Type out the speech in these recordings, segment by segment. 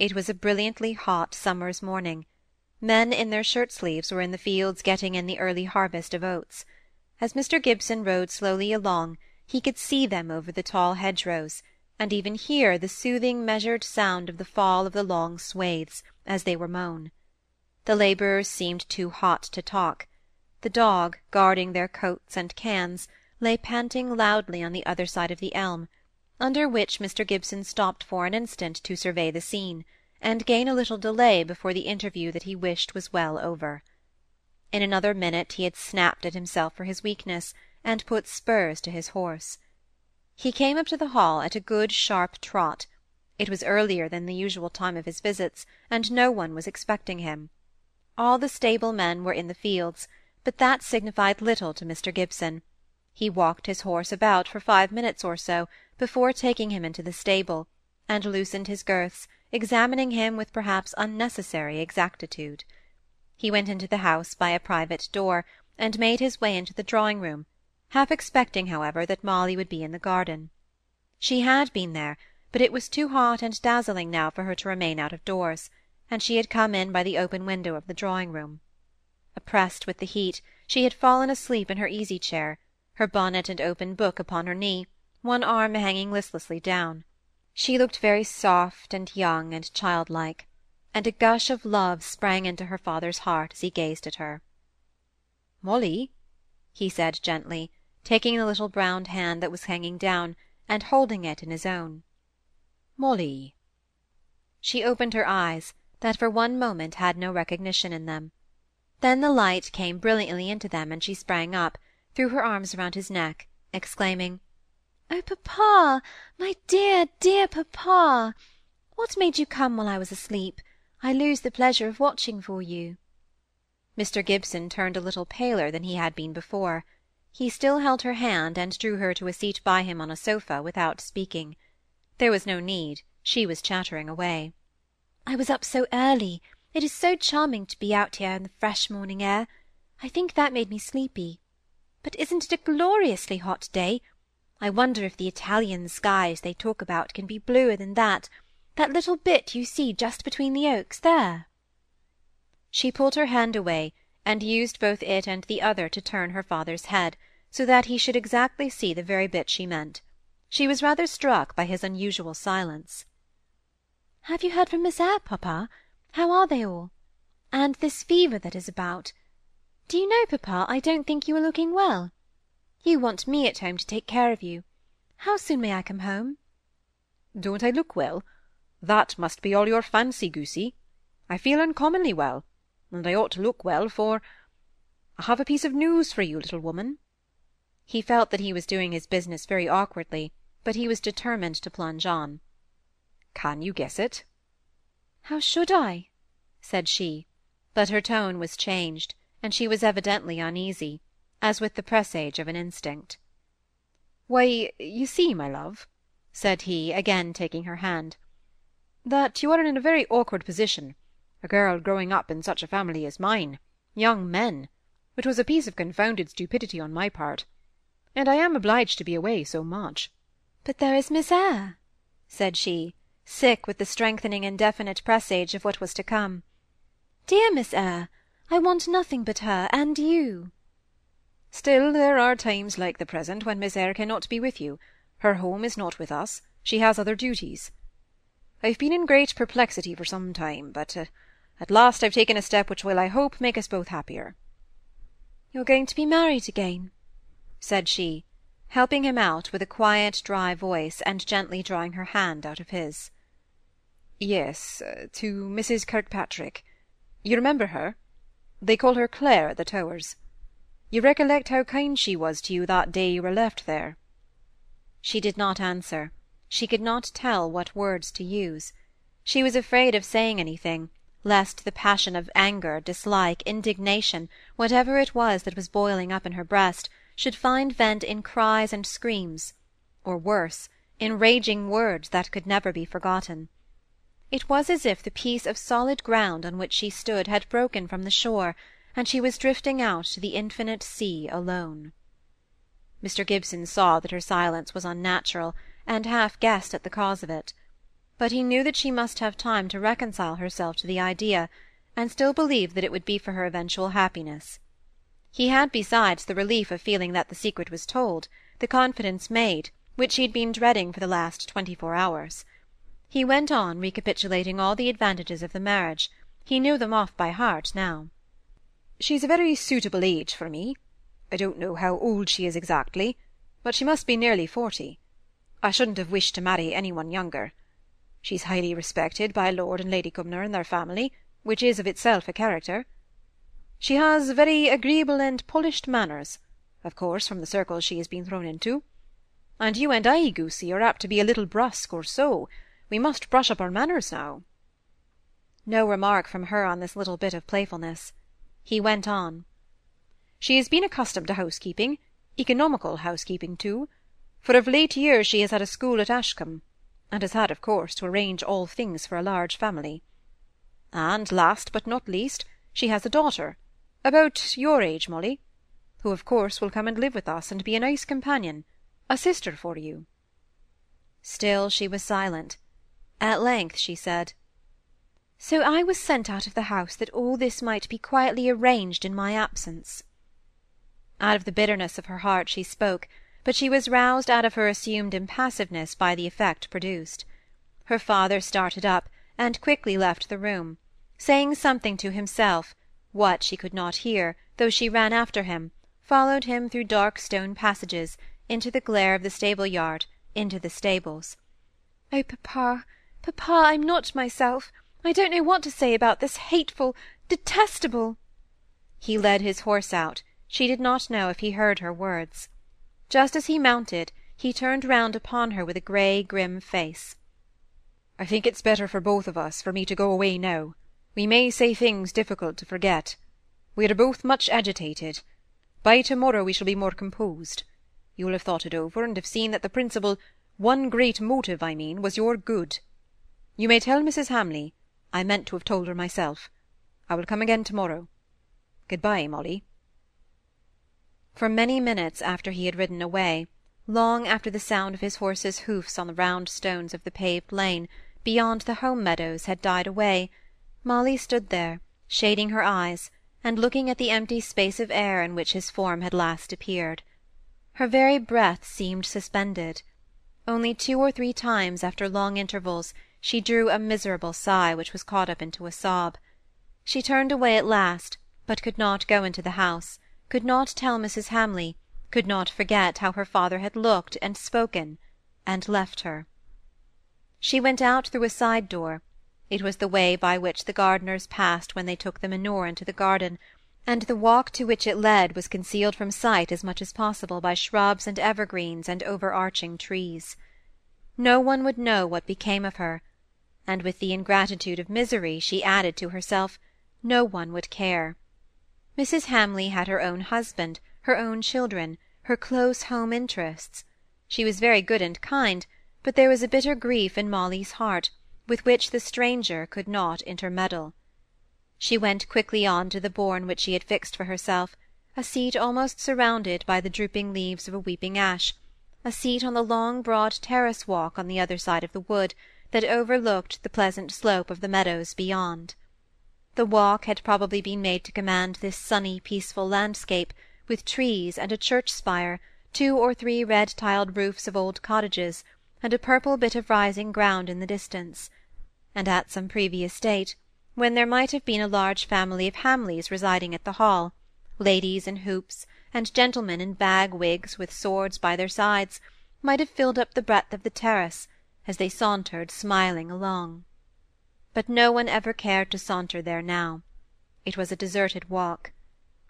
It was a brilliantly hot summer's morning. Men in their shirt-sleeves were in the fields getting in the early harvest of oats. As Mr Gibson rode slowly along, he could see them over the tall hedgerows, and even hear the soothing measured sound of the fall of the long swathes, as they were mown. The labourers seemed too hot to talk. The dog, guarding their coats and cans, lay panting loudly on the other side of the elm, under which Mr Gibson stopped for an instant to survey the scene, and gain a little delay before the interview that he wished was well over. In another minute he had snapped at himself for his weakness, and put spurs to his horse. He came up to the Hall at a good sharp trot. It was earlier than the usual time of his visits, and no one was expecting him. All the stable men were in the fields, but that signified little to Mr Gibson. He walked his horse about for five minutes or so before taking him into the stable, and loosened his girths, examining him with perhaps unnecessary exactitude. He went into the house by a private door, and made his way into the drawing-room, half expecting, however, that Molly would be in the garden. She had been there, but it was too hot and dazzling now for her to remain out of doors, and she had come in by the open window of the drawing-room. Oppressed with the heat, she had fallen asleep in her easy-chair, her bonnet and open book upon her knee, one arm hanging listlessly down. She looked very soft and young and childlike, and a gush of love sprang into her father's heart as he gazed at her. "Molly," he said gently, taking the little brown hand that was hanging down, and holding it in his own. "Molly." She opened her eyes, that for one moment had no recognition in them. Then the light came brilliantly into them, and she sprang up, threw her arms round his neck, exclaiming, "Oh, papa! my dear, dear papa! What made you come while I was asleep? I lose the pleasure of watching for you." Mr Gibson turned a little paler than he had been before. He still held her hand, and drew her to a seat by him on a sofa, without speaking. There was no need; she was chattering away. "I was up so early. It is so charming to be out here in the fresh morning air. I think that made me sleepy. But isn't it a gloriously hot day? I wonder if the Italian skies they talk about can be bluer than that, that little bit you see just between the oaks there." She pulled her hand away, and used both it and the other to turn her father's head, so that he should exactly see the very bit she meant. She was rather struck by his unusual silence. "Have you heard from Miss Eyre, papa? How are they all? And this fever that is about. Do you know, papa, I don't think you are looking well. You want me at home to take care of you. How soon may I come home?" "Don't I look well? That must be all your fancy, goosey. I feel uncommonly well and I ought to look well, for I have a piece of news for you, little woman." He felt that he was doing his business very awkwardly, but he was determined to plunge on. "Can you guess it?" "How should I?" said she, but her tone was changed, and she was evidently uneasy, as with the presage of an instinct. "Why, you see, my love," said he, again taking her hand, "that you are in a very awkward position a girl growing up in such a family as mine young men which was a piece of confounded stupidity on my part and I am obliged to be away so much." "But there is Miss Eyre," said she, sick with the strengthening and definite presage of what was to come. "Dear Miss Eyre! I want nothing but her and you." "Still there are times like the present when Miss Eyre cannot be with you. Her home is not with us. She has other duties. I've been in great perplexity for some time, but uh, at last I've taken a step which will, I hope, make us both happier." "You're going to be married again?" said she, helping him out with a quiet dry voice, and gently drawing her hand out of his. "Yes, uh, to Mrs. Kirkpatrick. You remember her? They call her Clare at the Towers. You recollect how kind she was to you that day you were left there?" She did not answer. She could not tell what words to use. She was afraid of saying anything lest the passion of anger, dislike, indignation, whatever it was that was boiling up in her breast, should find vent in cries and screams, or worse, in raging words that could never be forgotten. It was as if the piece of solid ground on which she stood had broken from the shore, and she was drifting out to the infinite sea alone. Mr Gibson saw that her silence was unnatural, and half guessed at the cause of it but he knew that she must have time to reconcile herself to the idea, and still believed that it would be for her eventual happiness. He had besides the relief of feeling that the secret was told, the confidence made, which he had been dreading for the last twenty-four hours. He went on recapitulating all the advantages of the marriage. He knew them off by heart now. "She's a very suitable age for me. I don't know how old she is exactly, but she must be nearly forty. I shouldn't have wished to marry any one younger. She's highly respected by Lord and Lady Cumnor and their family, which is of itself a character. She has very agreeable and polished manners, of course from the circles she has been thrown into. And you and I, goosey, are apt to be a little brusque or so, we must brush up our manners now." No remark from her on this little bit of playfulness. He went on. "She has been accustomed to housekeeping, economical housekeeping, too, for of late years she has had a school at Ashcombe, and has had, of course, to arrange all things for a large family. And, last but not least, she has a daughter, about your age, Molly, who, of course, will come and live with us and be a nice companion, a sister for you." Still she was silent. At length she said, "So I was sent out of the house that all this might be quietly arranged in my absence." Out of the bitterness of her heart she spoke, but she was roused out of her assumed impassiveness by the effect produced. Her father started up, and quickly left the room, saying something to himself, what she could not hear, though she ran after him, followed him through dark stone passages, into the glare of the stable-yard, into the stables. "Oh, papa! Papa, I'm not myself. I don't know what to say about this hateful, detestable—" He led his horse out. She did not know if he heard her words. Just as he mounted, he turned round upon her with a grey, grim face. "I think it's better for both of us for me to go away now. We may say things difficult to forget. We are both much agitated. By to-morrow we shall be more composed. You will have thought it over, and have seen that the principal, one great motive, I mean, was your good. You may tell Mrs. Hamley. I meant to have told her myself. I will come again to-morrow. Good-bye, Molly." For many minutes after he had ridden away, long after the sound of his horse's hoofs on the round stones of the paved lane, beyond the home meadows, had died away, Molly stood there, shading her eyes, and looking at the empty space of air in which his form had last appeared. Her very breath seemed suspended. Only two or three times, after long intervals, she drew a miserable sigh which was caught up into a sob. She turned away at last, but could not go into the house, could not tell Mrs. Hamley, could not forget how her father had looked and spoken, and left her. She went out through a side door. It was the way by which the gardeners passed when they took the manure into the garden, and the walk to which it led was concealed from sight as much as possible by shrubs and evergreens and overarching trees. No one would know what became of her, and with the ingratitude of misery she added to herself, no one would care. Mrs. Hamley had her own husband, her own children, her close home interests. She was very good and kind, but there was a bitter grief in Molly's heart, with which the stranger could not intermeddle. She went quickly on to the bourne which she had fixed for herself, a seat almost surrounded by the drooping leaves of a weeping ash, a seat on the long broad terrace walk on the other side of the wood, that overlooked the pleasant slope of the meadows beyond. The walk had probably been made to command this sunny, peaceful landscape, with trees and a church spire, two or three red-tiled roofs of old cottages, and a purple bit of rising ground in the distance. And at some previous date, when there might have been a large family of Hamleys residing at the Hall, ladies in hoops, and gentlemen in bag wigs with swords by their sides, might have filled up the breadth of the terrace, as they sauntered smiling along. But no one ever cared to saunter there now. It was a deserted walk.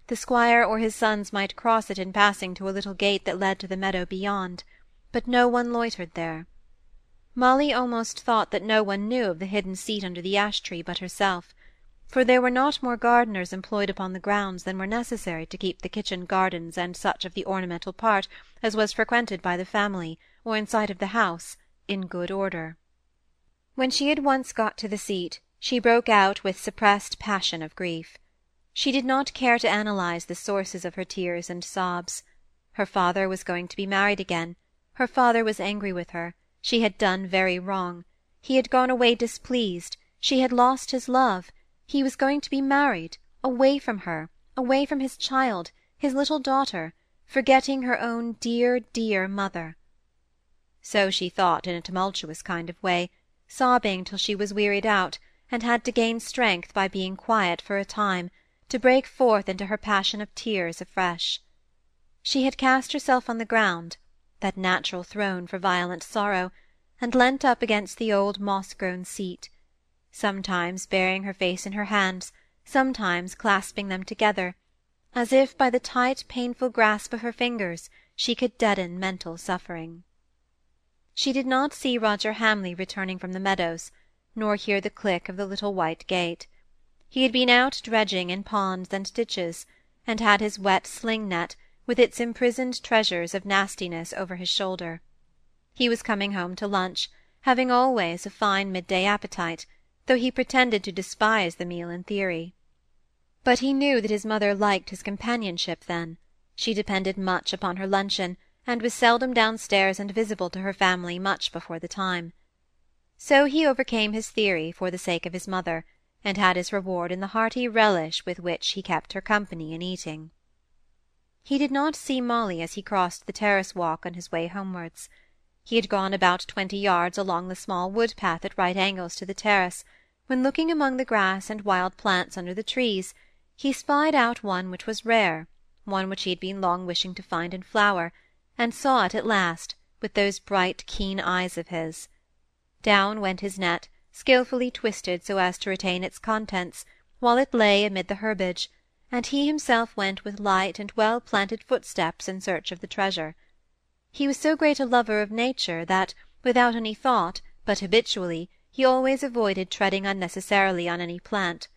The squire or his sons might cross it in passing to a little gate that led to the meadow beyond, but no one loitered there. Molly almost thought that no one knew of the hidden seat under the ash-tree but herself, for there were not more gardeners employed upon the grounds than were necessary to keep the kitchen gardens and such of the ornamental part as was frequented by the family, or in sight of the house, in good order. When she had once got to the seat, she broke out with suppressed passion of grief. She did not care to analyze the sources of her tears and sobs. Her father was going to be married again. Her father was angry with her. She had done very wrong. He had gone away displeased, she had lost his love, he was going to be married, away from her, away from his child, his little daughter, forgetting her own dear, dear mother. So she thought in a tumultuous kind of way, sobbing till she was wearied out, and had to gain strength by being quiet for a time, to break forth into her passion of tears afresh. She had cast herself on the ground, that natural throne for violent sorrow, and leant up against the old moss-grown seat, sometimes burying her face in her hands, sometimes clasping them together, as if by the tight painful grasp of her fingers she could deaden mental suffering. She did not see Roger Hamley returning from the meadows, nor hear the click of the little white gate. He had been out dredging in ponds and ditches, and had his wet sling-net, with its imprisoned treasures of nastiness, over his shoulder. He was coming home to lunch, having always a fine midday appetite, though he pretended to despise the meal in theory. But he knew that his mother liked his companionship then; she depended much upon her luncheon, and was seldom downstairs and visible to her family much before the time. So he overcame his theory for the sake of his mother, and had his reward in the hearty relish with which he kept her company in eating. He did not see Molly as he crossed the terrace walk on his way homewards. He had gone about twenty yards along the small wood path at right angles to the terrace, when looking among the grass and wild plants under the trees, he spied out one which was rare, one which he had been long wishing to find in flower, and saw it at last, with those bright keen eyes of his. Down went his net, skilfully twisted so as to retain its contents, while it lay amid the herbage, and he himself went with light and well-planted footsteps in search of the treasure. He was so great a lover of nature that, without any thought, but habitually, he always avoided treading unnecessarily on any plant.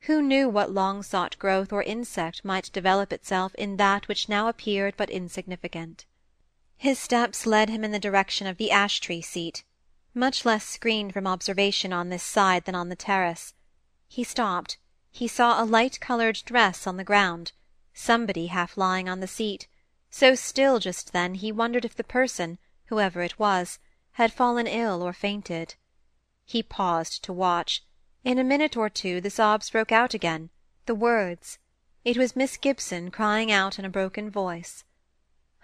Who knew what long-sought growth or insect might develop itself in that which now appeared but insignificant? His steps led him in the direction of the ash-tree seat, much less screened from observation on this side than on the terrace. He stopped. He saw a light-coloured dress on the ground, somebody half lying on the seat, so still just then he wondered if the person, whoever it was, had fallen ill or fainted. He paused to watch. In a minute or two the sobs broke out again, the words. It was Miss Gibson crying out in a broken voice,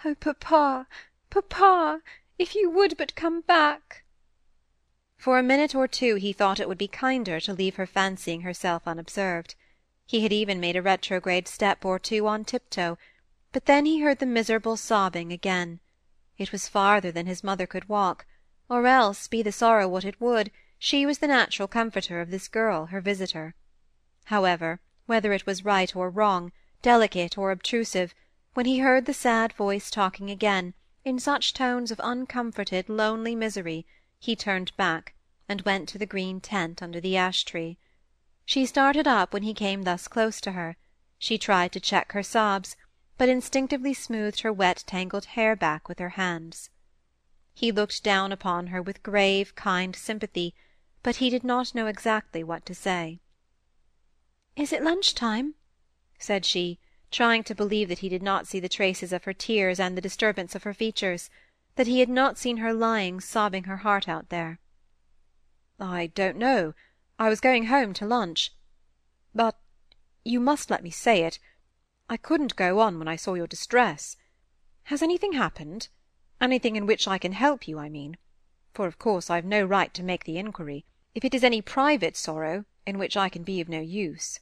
"Oh, papa, papa, if you would but come back!" For a minute or two he thought it would be kinder to leave her fancying herself unobserved. He had even made a retrograde step or two on tiptoe, but then he heard the miserable sobbing again. It was farther than his mother could walk, or else, be the sorrow what it would, she was the natural comforter of this girl, her visitor. However, whether it was right or wrong, delicate or obtrusive, when he heard the sad voice talking again, in such tones of uncomforted, lonely misery, he turned back, and went to the green tent under the ash-tree. She started up when he came thus close to her. She tried to check her sobs, but instinctively smoothed her wet tangled hair back with her hands. He looked down upon her with grave, kind sympathy, but he did not know exactly what to say. "Is it lunch-time?" said she, trying to believe that he did not see the traces of her tears and the disturbance of her features, that he had not seen her lying sobbing her heart out there. "I don't know. I was going home to lunch. But you must let me say it I couldn't go on when I saw your distress. Has anything happened? Anything in which I can help you, I mean? For of course I've no right to make the inquiry if it is any private sorrow, in which I can be of no use.